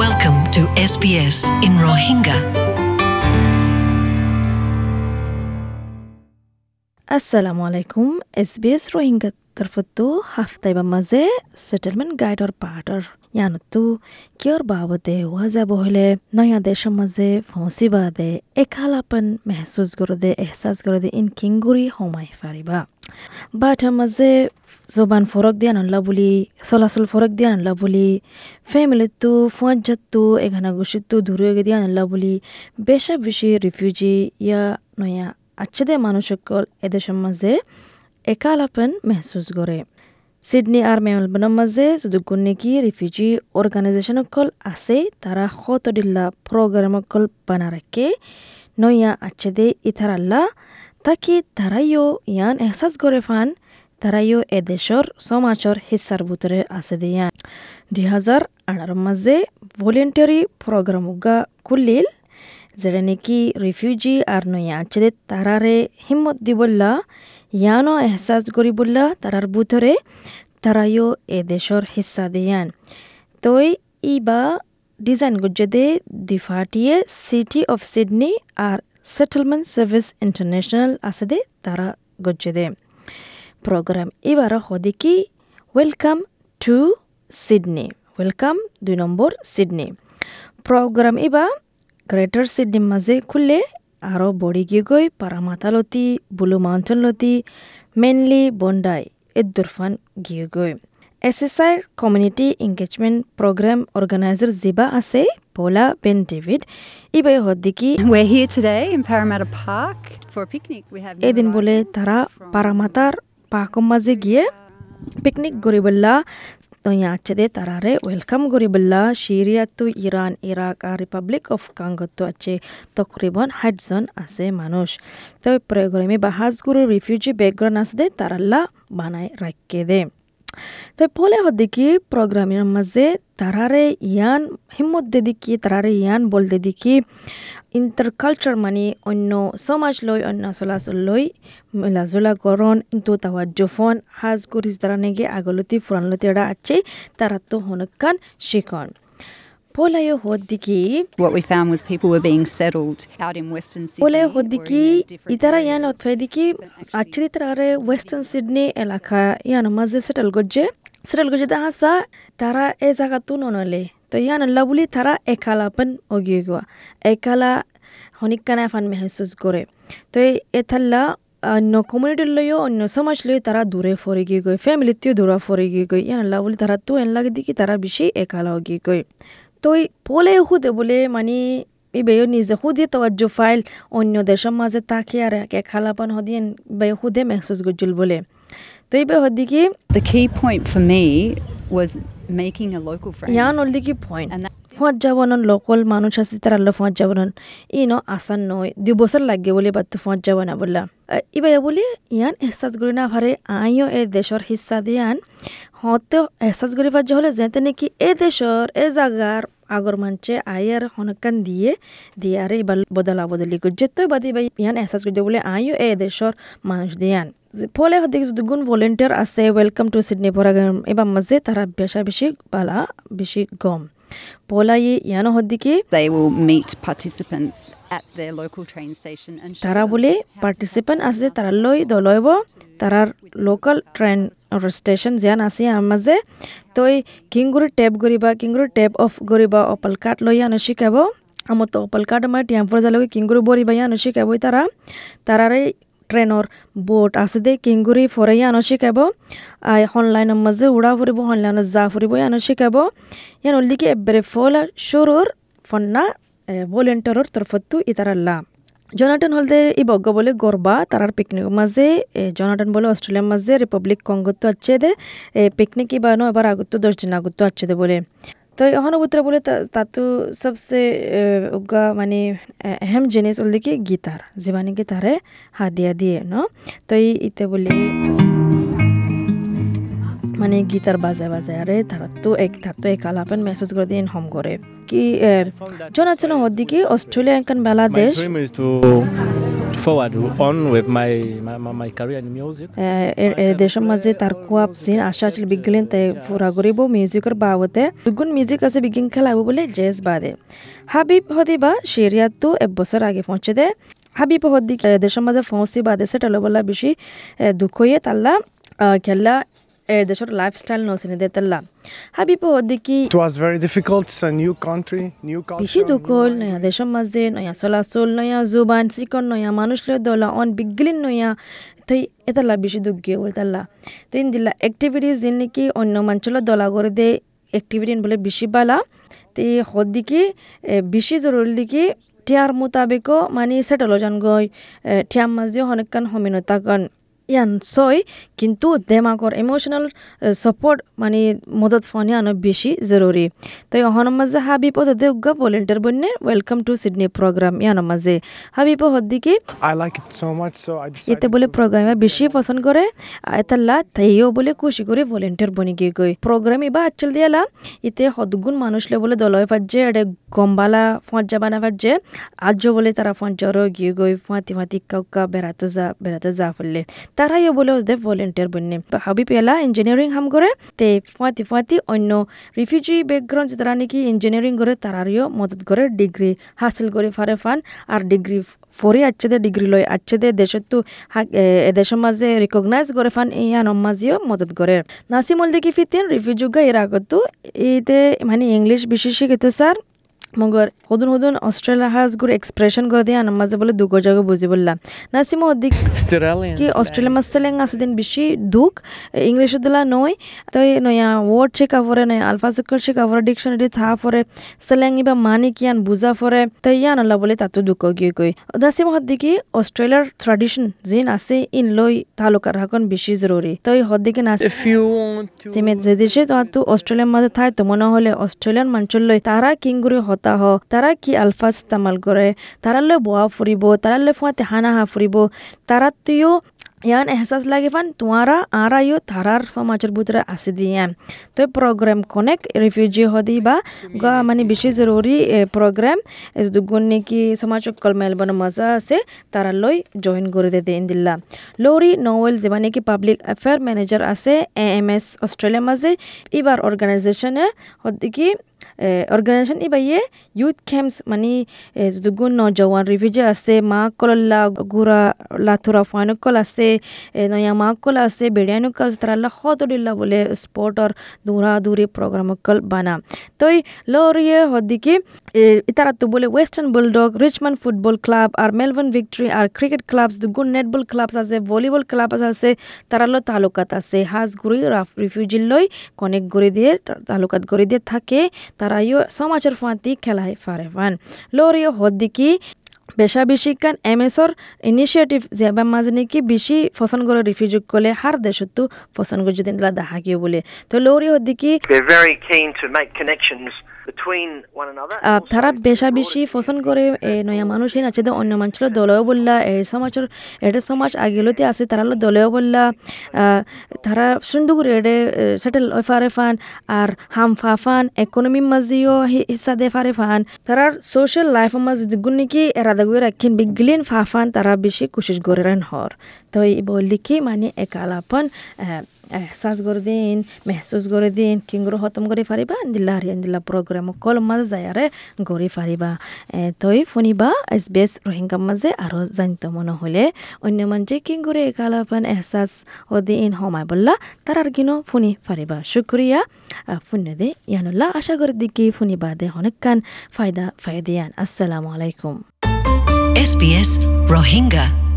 Welcome to SBS in Rohingya. assalomu alaykum sbs rohingya tarfattu haftayba maze settlement guideor পাহাটৰ ইয়ানতো কিয়ৰ বাবদে ওয়াজা বহলে, নয়া দেশৰ মাজে foci বাদে এখালাপন মেহসুস করে দে এহসাস করে দে ইন কিংগুৰি সোমাই পাৰিবা বাটাৰ মাজে জবান ফৰক দিয়া নলা বুলি, চলাচল ফৰক দিয়া নলা বুলি ফেমিলিতো ফুৱাজাতটো এঘানা গুচিতো দূরে দিয়া নলা বুলি, বেশা বেশি রিফিউজি ইয়া নয়া আচ্ছেদে মানুষসকল এদেশের মাঝে একালাপন মেহসুস করে সিডনি আর মেলবোর্নের মাঝে যদুগুণ নেকি রিফিউজি অর্গানাইজেশন অকল আছে তারা খতদিল্লা প্রোগ্রাম অকল বানা রাখে নয়া আচ্ছেদে ইথারাল্লা তাকি তারাইও ইয়ান এহসাস করে ফান তারাইও এদেশর সমাজর হিসার ভিতরে আছে দিয়ান দুই হাজার আঠারোর মাঝে ভলেন্টারি প্রোগ্রাম উগা খুলিল যেটা নাকি রিফিউজি আর নয়া আছে তারারে হিম্মত দিবল্লা ইয়ানো এহসাস করিবল্লা তারার ভিতরে তারাইও এ দেশর হিস্সা দিয়ান তই ইবা ডিজাইন গুজদে দিফাটিয়ে সিটি অফ সিডনি আর সেটেলমেন্ট সার্ভিস ইন্টারন্যাশনাল আছে দে তারা গজ্জে program ibara hodiki, welcome to sydney. Welcome দুই নম্বর সিডনি প্রোগ্রাম ইবা গ্রেটার সিডনি মাঝে খুললে আরও বড়ি গিয়ে গই পারামাতালতি বুলু মাউন্টেন লতি মেনলি বন্ডাই এদুরফান গিয়ে গই SSI community engagement program organiser জিবা আছে পোলা বেন ডেভিড ইবাই হদ্দিকি। We're here today in Parramatta Park for a picnic. We have এদিন বলে তারা পারামাতার পাকম মাঝে গিয়ে পিকনিক গরিবল্লা তারারে ওয়েলকাম গরিবল্লা সিরিয়া তু ইরান ইরাক আর রিপাবলিক অফ কাঙ্গো তো আছে তকরিবন হাইটজন আছে মানুষ তো প্রয়োগ বাহাজগুরু রিফিউজি ব্যাকগ্রাউন্ড আছে দে তারাল্লা বানায় রাখকে দে তো পলে হদিকি প্রোগ্রামের মাঝে তারারে ইয়ান, হিম্মত দে দিকি, তারারে ইয়ান বল দে ইন্টার ইন্টারকালচার মানে অন্য সমাজ লই, অন্য চলাচল লই মেলাজোলা গরণ কিন্তু তাওয়া জফন হাজ করিস তারা নেগে আগলতি ফুরানলতি এরা আছে তারা তো হনকান শিখন। পোলায় হদিকি What we found was people were being settled out in Western Sydney. their different ইতারা. ইয়ান অথই দিকি আচ্ছি তারারে ওয়েস্টার্ন সিডনি এলাকা ইয়ান মাঝে সেটেল গজ্জে সেটেল গজ্জে হাসা তারা এ জায়গা তু ননলে তো ইয়ান আল্লাহ বলি তারা একালাপন অগিয়ে গোয়া একালা হনিকানা ফান মেহসুস করে তো এথাল্লা অন্য কমিউনিটির লইও অন্য সমাজ লই তারা দূরে ফরে গিয়ে গই ফ্যামিলিতেও দূরা ফরে গিয়ে গই ইয়ান আল্লাহ বলি তারা তো এন লাগে দিকি তারা বেশি একালা গিয়ে গই তো পলে হুদে বোলে মানে এই বেয় নিজে খুদি তওয়াজ্জু ফাইল অন্য দেশৰ মাজে তাকে আৰু একে খালাপান হদিয়েন বেয় খুদে মেহসুস গজ্জুল বলে তো এই বেয় হদিকি The key point for me was making a local friend. ইয়ান হল দেখি পইণ্ট And ফুয়ার যাবনন লোকাল মানুষ আছে, তারা আল্লাহ ফুয়ার ই ন আসান নয়, দুই বছর লাগে বলে বাদ ফুয়ার যাব না বললা ইবাই বলি ইয়ান এহসাস করি না ভারে, আইও এ দেশর হিস্সা দিয়ান। হতে এহসাস করি পার হলে যেতে নাকি এ দেশর, এ জাগার আগর মানছে আয়ার হনকান দিয়ে দিয়ে আরে এবার বদলা বদলি করছে তো বাদি বাই ইয়ান এহসাস করছে বলে আইও এ দেশর মানুষ দিয়ান। ফলে হদিক দুগুণ ভলেন্টিয়ার আছে ওয়েলকাম টু সিডনি প্রোগ্রাম এবার মাঝে তারা বেশা বেশি বালা বেশি গম। পোলাই ইয়ানো হদ্দিকি they will meet participants at their local train station and show তারা বলে পার্টিসিপেন্ট আছে তারা লই দলইব তারার লোকাল ট্রেন স্টেশন যেন আছে আমার মাঝে তই কিংগুরি টেপ গরিবা কিংগুরি টেপ অফ গরিবা অপল কাট লই আনো শিখাব আমার তো অপল কাট আমার টিয়াম্পর জালগে কিংগুরি বরিবা আনো শিখাব তারা। তারারে ট্রেনৰ বোট আছে দে কিংগুৰি ফৰাই আনো শিকাব। আই অনলাইনৰ মাজে উৰা ফুৰিব অনলাইনত যা ফুৰিব আনো শিকাব। ইয়ান অলদিকে এবাৰে ফল সৰুৰ ফন্না ভলেণ্টিয়াৰৰ তৰফতো ইতারাল্লা জনাটন হলদে ই বগ্গ বলে গরবা তারার পিকনিক মাঝে জনাটন বলে অস্ট্রেলিয়ার মাঝে রিপাবলিক কঙ্গত্ব আছে দে পিকনিক ইবানো এবার আগত্ব দশ দিন আগত্ব আছে দে বলে। তো এখন বুতরা বলে তাতো সবসে উগা মানে এ, আহম জিনিস বলতে কি গিটার জীবানি গিটারে হাদিয়া দিয়ে ন? তো ইতে বলে মানে গিটার বাজায় বাজায় আরে তারা তো এক তার তো এক আলাপেন মেসেজ করে দিন হোম করে। কি জনাচন হদ্দিকি অস্ট্রেলিয়া এখান Bangladesh Forward on with my, my, my- career in music. দেশের মাঝে তার কোয়াব সিন আশা আছিল বিজ্ঞান তাই ফুরা করিব মিউজিকের বাবতে দুগুণ মিউজিক আছে বিজ্ঞান খেলাব বলে জেস বাদে। হাবিব হদিবা শিরিয়াত এক বছর আগে পৌঁছে দে। হাবিব হদ্দি দেশের মাঝে ফৌসি বাদে সেটা বলা বেশি দুঃখ হয়ে তাল্লা খেলা এর দেশের লাইফস্টাইল নসিনে দে তাল্লা হাবিব হদ্দি কি It was very difficult. It's a new country, new culture. বেশি দুকল নয়া দেশের মাঝে নয়া চলাচল নয়া জুবান শ্রীকন নয়া মানুষের দলা অন বিজ্ঞলিন নয়া তই এতাল্লা বেশি দুঃখ গিয়ে তাল্লা তো ইন দিল্লা অ্যাক্টিভিটিস যিন নাকি অন্য মানুষের দলা করে দে অ্যাক্টিভিটি বলে বেশি বালা তে হদ দিকে বেশি জরুরি দিকে টিয়ার মোতাবেকও মানে সেটেল যান গই টিয়ার মাঝে অনেকক্ষণ ইয়ান সই কিন্তু দেমাগর ইমোশনাল সাপোর্ট মানে মদত ফোনে আনো বেশি জরুরি তো অহনৰ মাঝে হাবিব তাতে উগা ভলেন্টিয়ার বন্যে ওয়েলকাম টু সিডনি প্রোগ্রাম ইয়ানোর মাঝে হাবিব হদ্দিকি এতে. বলে প্রোগ্রামে বেশি পছন্দ করে এতাল্লা তাইও বলে খুশি করে ভলেন্টিয়ার বনি গিয়ে গই প্রোগ্রাম এবার আচল দিয়ালা ইতে সদগুণ মানুষ লে বলে দলয় ফাজে এডে গম্বালা ফঁচ যাবানা ফাজে আজ বলে তারা জ্বর গিয়ে গই ফাঁতি ফাঁতি কাউকা বেড়াতে যা বেড়াতে যা ফেললে তারাইও বলে ওদের ভলেন্টিয়ার বন্যে। হাবি পেলা ইঞ্জিনিয়ারিং হাম করে তে ফাঁতি ফাঁতি অন্য রিফিউজি ব্যাকগ্রাউন্ড যারা নাকি ইঞ্জিনিয়ারিং করে তারারিও মদত করে ডিগ্রি হাসিল করে ফারে ফান। আর ডিগ্রি ফরি আচ্ছেদে ডিগ্রি লয় আচ্ছেদে দেশত তো হাক- এ এ দেশের মাঝে রিকগনাইজ করে ফান ইয়ানোর মাঝেও মদত করে নাসিমুল দেখি ফিতেন রিফিউজুগা এর আগতো এতে মানে ইংলিশ বেশি শিখিতে স্যার মগর হদুন হদুন অস্ট্রেলিয়া হাজ গুর এক্সপ্রেশন করে দিয়ে আনার মাঝে বলে দুগো জায়গা বুঝি বললাম নাসিমো অধিক কি. অস্ট্রেলিয়া মাসলেং আছে দিন বেশি দুঃখ ইংলিশ দিলা নয় তো নয়া ওয়ার্ড শেখা পরে নয়া আলফা সুকর শেখা পরে ডিকশনারি থা পরে স্লেং ইবা মানি কিয়ান বুঝা পরে তো ইয়ান আল্লাহ বলে তাতো দুঃখ গিয়ে কই নাসিম হদ্দিকি অস্ট্রেলিয়ার ট্রাডিশন জিন আছে ইন লই তালুকার হাকন বেশি জরুরি তো এই হদ্দিকে Nasim If you want to. জিমে যে দেশে তো অস্ট্রেলিয়ার মাঝে থায় তো মনে হলে অস্ট্রেলিয়ান মানুষের লই তারা কিংগুরি হতা হ তারা কি আলফাজ ইস্তেমাল করে তারা লই বোয়া ফুরিব তারা লই ফুয়াতে হানা হা ফুরিব তারা তুইও ইয়ান এহসাস লাগে ফান তোমারা আরা ইও তারার সমাজের ভিতরে আসি দিয়ে। তো প্রোগ্রাম কনেক রিফিউজি হদি বা মানে বেশি জরুরি প্রোগ্রাম দুগুণ নাকি সমাজ কল মেলবন মজা আছে তারা লই জয়েন করে দে দিন দিল্লা লরি নোয়েল যে মানে কি পাবলিক অ্যাফেয়ার ম্যানেজার আছে, এ, এম এস অস্ট্রেলিয়ার মাঝে এবার অর্গানাইজেশনে হদ্দিকি অর্গানাইজেশন ইবাইয়ে ইউথ ক্যাম্পস মানে দুগুণ নজওয়ান রিফিউজি আছে মা কলল্লা গুড়া লাথুরা ফানুকল আছে নয়া মা কল আছে বেড়িয়ানুকল আছে তারা হতডিল্লা বলে স্পোর্টর দূরা দূরে প্রোগ্রামকল বানা তো এই লরিয়ে হদ্দিকি তারা তো বলে Western Bulldog Richmond football club আর মেলবোর্ন ভিক্টরি আর ক্রিকেট ক্লাবস দুগুণ নেটবল ক্লাবস আছে ভলিবল ক্লাব আছে তারা লো তালুকাত আছে হাজ গুড়ি রিফিউজি লই কনেক গড়ি দিয়ে তালুকাত গড়ি দিয়ে থাকে তারা ইও সমাজের ফাঁতি খেলাই ফারে ফান। লরিও হদ্দিকি বেশি কান এমএসর ইনিশিয়েটিভ জেবা মাঝে নাকি বেশি ফসন করে রিফিউজ করলে হার দেশতো ফসন করে যদি গিয়ে বলে। তো লরি হদ্দিকি They're very keen to make connections তারা বেশা বেশি পছন্দ করে নয়া মানুষ হিন আছে অন্য মানুষের দলেও বললা এই সমাজের এটা সমাজ আগেলতে আছে তারা দলেও বললা তারা সুন্দর করে এডে সেটেল ফারে ফান আর হাম ফা ফান ইকোনমি মাঝেও হিসা দে ফারে ফান। তারা সোশ্যাল লাইফ মাঝে দিগুন নাকি এরাদা গুয়ে রাখেন বিগলিন ফা ফান তারা বেশি কোশিশ করে হর। তো এই বললি কি মানে একালাপন এহসাস করে দিন, মেহসুস করে দিন কিংগ্র হতম করে ফারিবা, আন্দিল্লা হারি আন্দিল্লা প্রোগ্রাম কল মাঝে যায়ারে গড়ি ফারিবা। তই শুনিবা এছ বি এছ রোহিংকা মাঝে আৰু জানিত মনে হলে। অন্য মানুষে কিংগুৰে একালাপান এহসাস ও দিন সমাই বললা, তার আর কিনো ফুনি ফারিবা। শুক্রিয়া। ফুন্য দে, ইয়ানুল্লাহ, আশা করে দিকে ফুনিবা দে অনেক কান ফায়দা ফায়দিয়ান। আসসালামু আলাইকুম। SBS Rohingya